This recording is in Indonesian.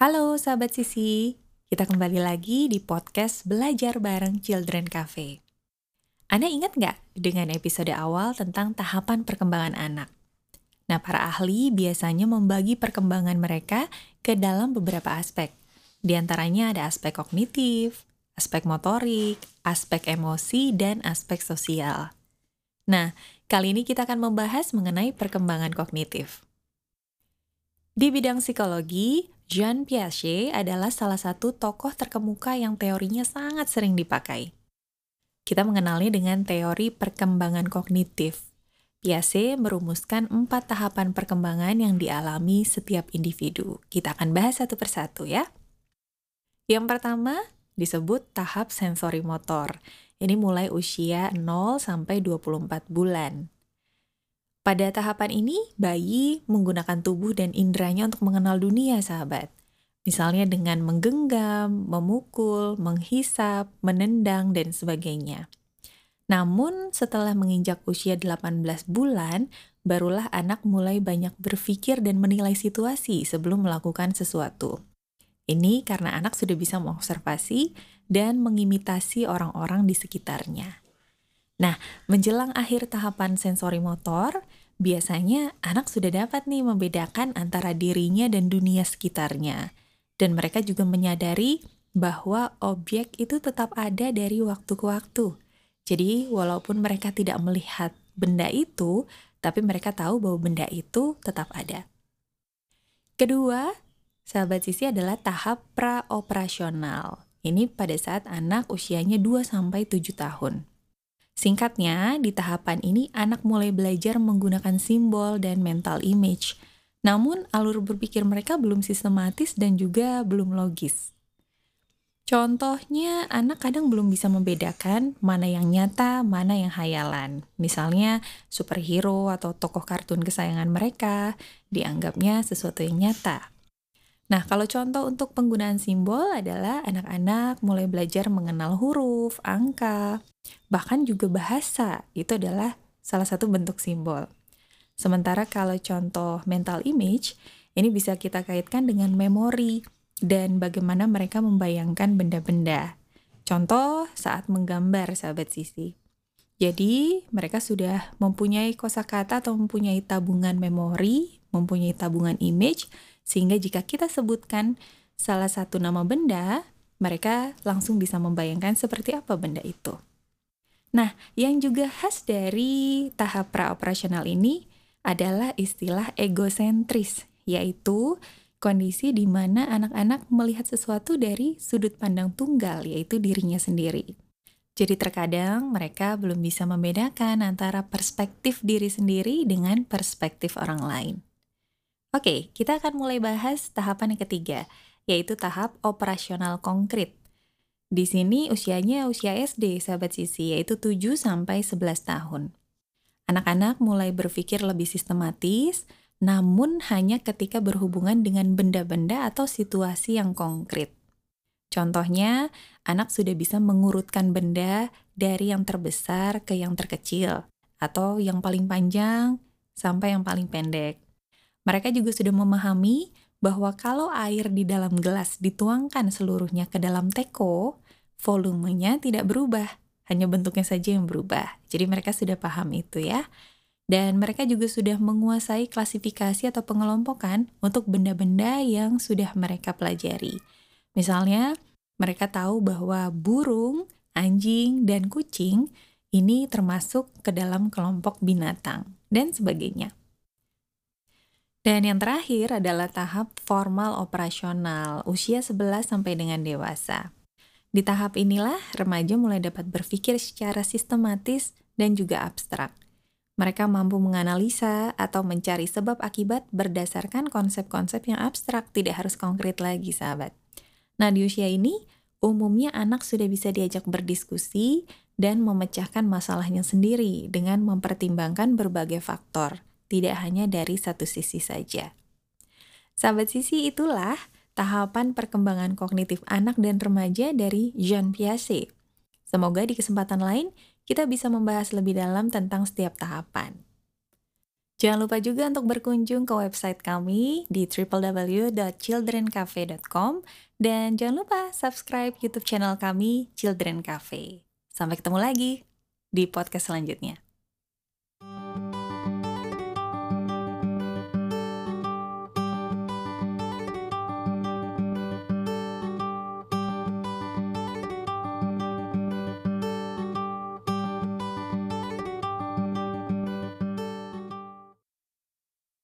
Halo sahabat Sisi, kita kembali lagi di podcast Belajar Bareng Children Cafe. Anda ingat nggak dengan episode awal tentang tahapan perkembangan anak? Nah, para ahli biasanya membagi perkembangan mereka ke dalam beberapa aspek. Di antaranya ada aspek kognitif, aspek motorik, aspek emosi, dan aspek sosial. Nah, kali ini kita akan membahas mengenai perkembangan kognitif. Di bidang psikologi, Jean Piaget adalah salah satu tokoh terkemuka yang teorinya sangat sering dipakai. Kita mengenalnya dengan teori perkembangan kognitif. Piaget merumuskan empat tahapan perkembangan yang dialami setiap individu. Kita akan bahas satu persatu ya. Yang pertama disebut tahap sensori motor. Ini mulai usia 0 sampai 24 bulan. Pada tahapan ini, bayi menggunakan tubuh dan inderanya untuk mengenal dunia, sahabat. Misalnya dengan menggenggam, memukul, menghisap, menendang, dan sebagainya. Namun, setelah menginjak usia 18 bulan, barulah anak mulai banyak berpikir dan menilai situasi sebelum melakukan sesuatu. Ini karena anak sudah bisa mengobservasi dan mengimitasi orang-orang di sekitarnya. Nah, menjelang akhir tahapan sensori motor, biasanya anak sudah dapat nih membedakan antara dirinya dan dunia sekitarnya. Dan mereka juga menyadari bahwa objek itu tetap ada dari waktu ke waktu. Jadi, walaupun mereka tidak melihat benda itu, tapi mereka tahu bahwa benda itu tetap ada. Kedua, sahabat sisi adalah tahap praoperasional. Ini pada saat anak usianya 2-7 tahun. Singkatnya, di tahapan ini anak mulai belajar menggunakan simbol dan mental image. Namun, alur berpikir mereka belum sistematis dan juga belum logis. Contohnya, anak kadang belum bisa membedakan mana yang nyata, mana yang hayalan. Misalnya, superhero atau tokoh kartun kesayangan mereka dianggapnya sesuatu yang nyata. Nah, kalau contoh untuk penggunaan simbol adalah anak-anak mulai belajar mengenal huruf, angka, bahkan juga bahasa. Itu adalah salah satu bentuk simbol. Sementara kalau contoh mental image, ini bisa kita kaitkan dengan memori dan bagaimana mereka membayangkan benda-benda. Contoh saat menggambar, sahabat sisi. Jadi, mereka sudah mempunyai kosakata atau mempunyai tabungan memori, mempunyai tabungan image, sehingga jika kita sebutkan salah satu nama benda, mereka langsung bisa membayangkan seperti apa benda itu. Nah, yang juga khas dari tahap praoperasional ini adalah istilah egosentris, yaitu kondisi di mana anak-anak melihat sesuatu dari sudut pandang tunggal, yaitu dirinya sendiri. Jadi terkadang mereka belum bisa membedakan antara perspektif diri sendiri dengan perspektif orang lain. Oke, kita akan mulai bahas tahapan yang ketiga, yaitu tahap operasional konkret. Di sini usianya usia SD, sahabat sisi, yaitu 7 sampai 11 tahun. Anak-anak mulai berpikir lebih sistematis, namun hanya ketika berhubungan dengan benda-benda atau situasi yang konkret. Contohnya, anak sudah bisa mengurutkan benda dari yang terbesar ke yang terkecil, atau yang paling panjang sampai yang paling pendek. Mereka juga sudah memahami bahwa kalau air di dalam gelas dituangkan seluruhnya ke dalam teko, volumenya tidak berubah, hanya bentuknya saja yang berubah. Jadi mereka sudah paham itu ya. Dan mereka juga sudah menguasai klasifikasi atau pengelompokan untuk benda-benda yang sudah mereka pelajari. Misalnya, mereka tahu bahwa burung, anjing, dan kucing ini termasuk ke dalam kelompok binatang, dan sebagainya. Dan yang terakhir adalah tahap formal operasional, usia 11 sampai dengan dewasa. Di tahap inilah remaja mulai dapat berpikir secara sistematis dan juga abstrak. Mereka mampu menganalisa atau mencari sebab akibat berdasarkan konsep-konsep yang abstrak, tidak harus konkret lagi, sahabat. Nah, di usia ini, umumnya anak sudah bisa diajak berdiskusi dan memecahkan masalahnya sendiri dengan mempertimbangkan berbagai faktor tidak hanya dari satu sisi saja. Sahabat sisi itulah tahapan perkembangan kognitif anak dan remaja dari Jean Piaget. Semoga di kesempatan lain kita bisa membahas lebih dalam tentang setiap tahapan. Jangan lupa juga untuk berkunjung ke website kami di www.childrencafe.com dan jangan lupa subscribe YouTube channel kami Children Cafe. Sampai ketemu lagi di podcast selanjutnya.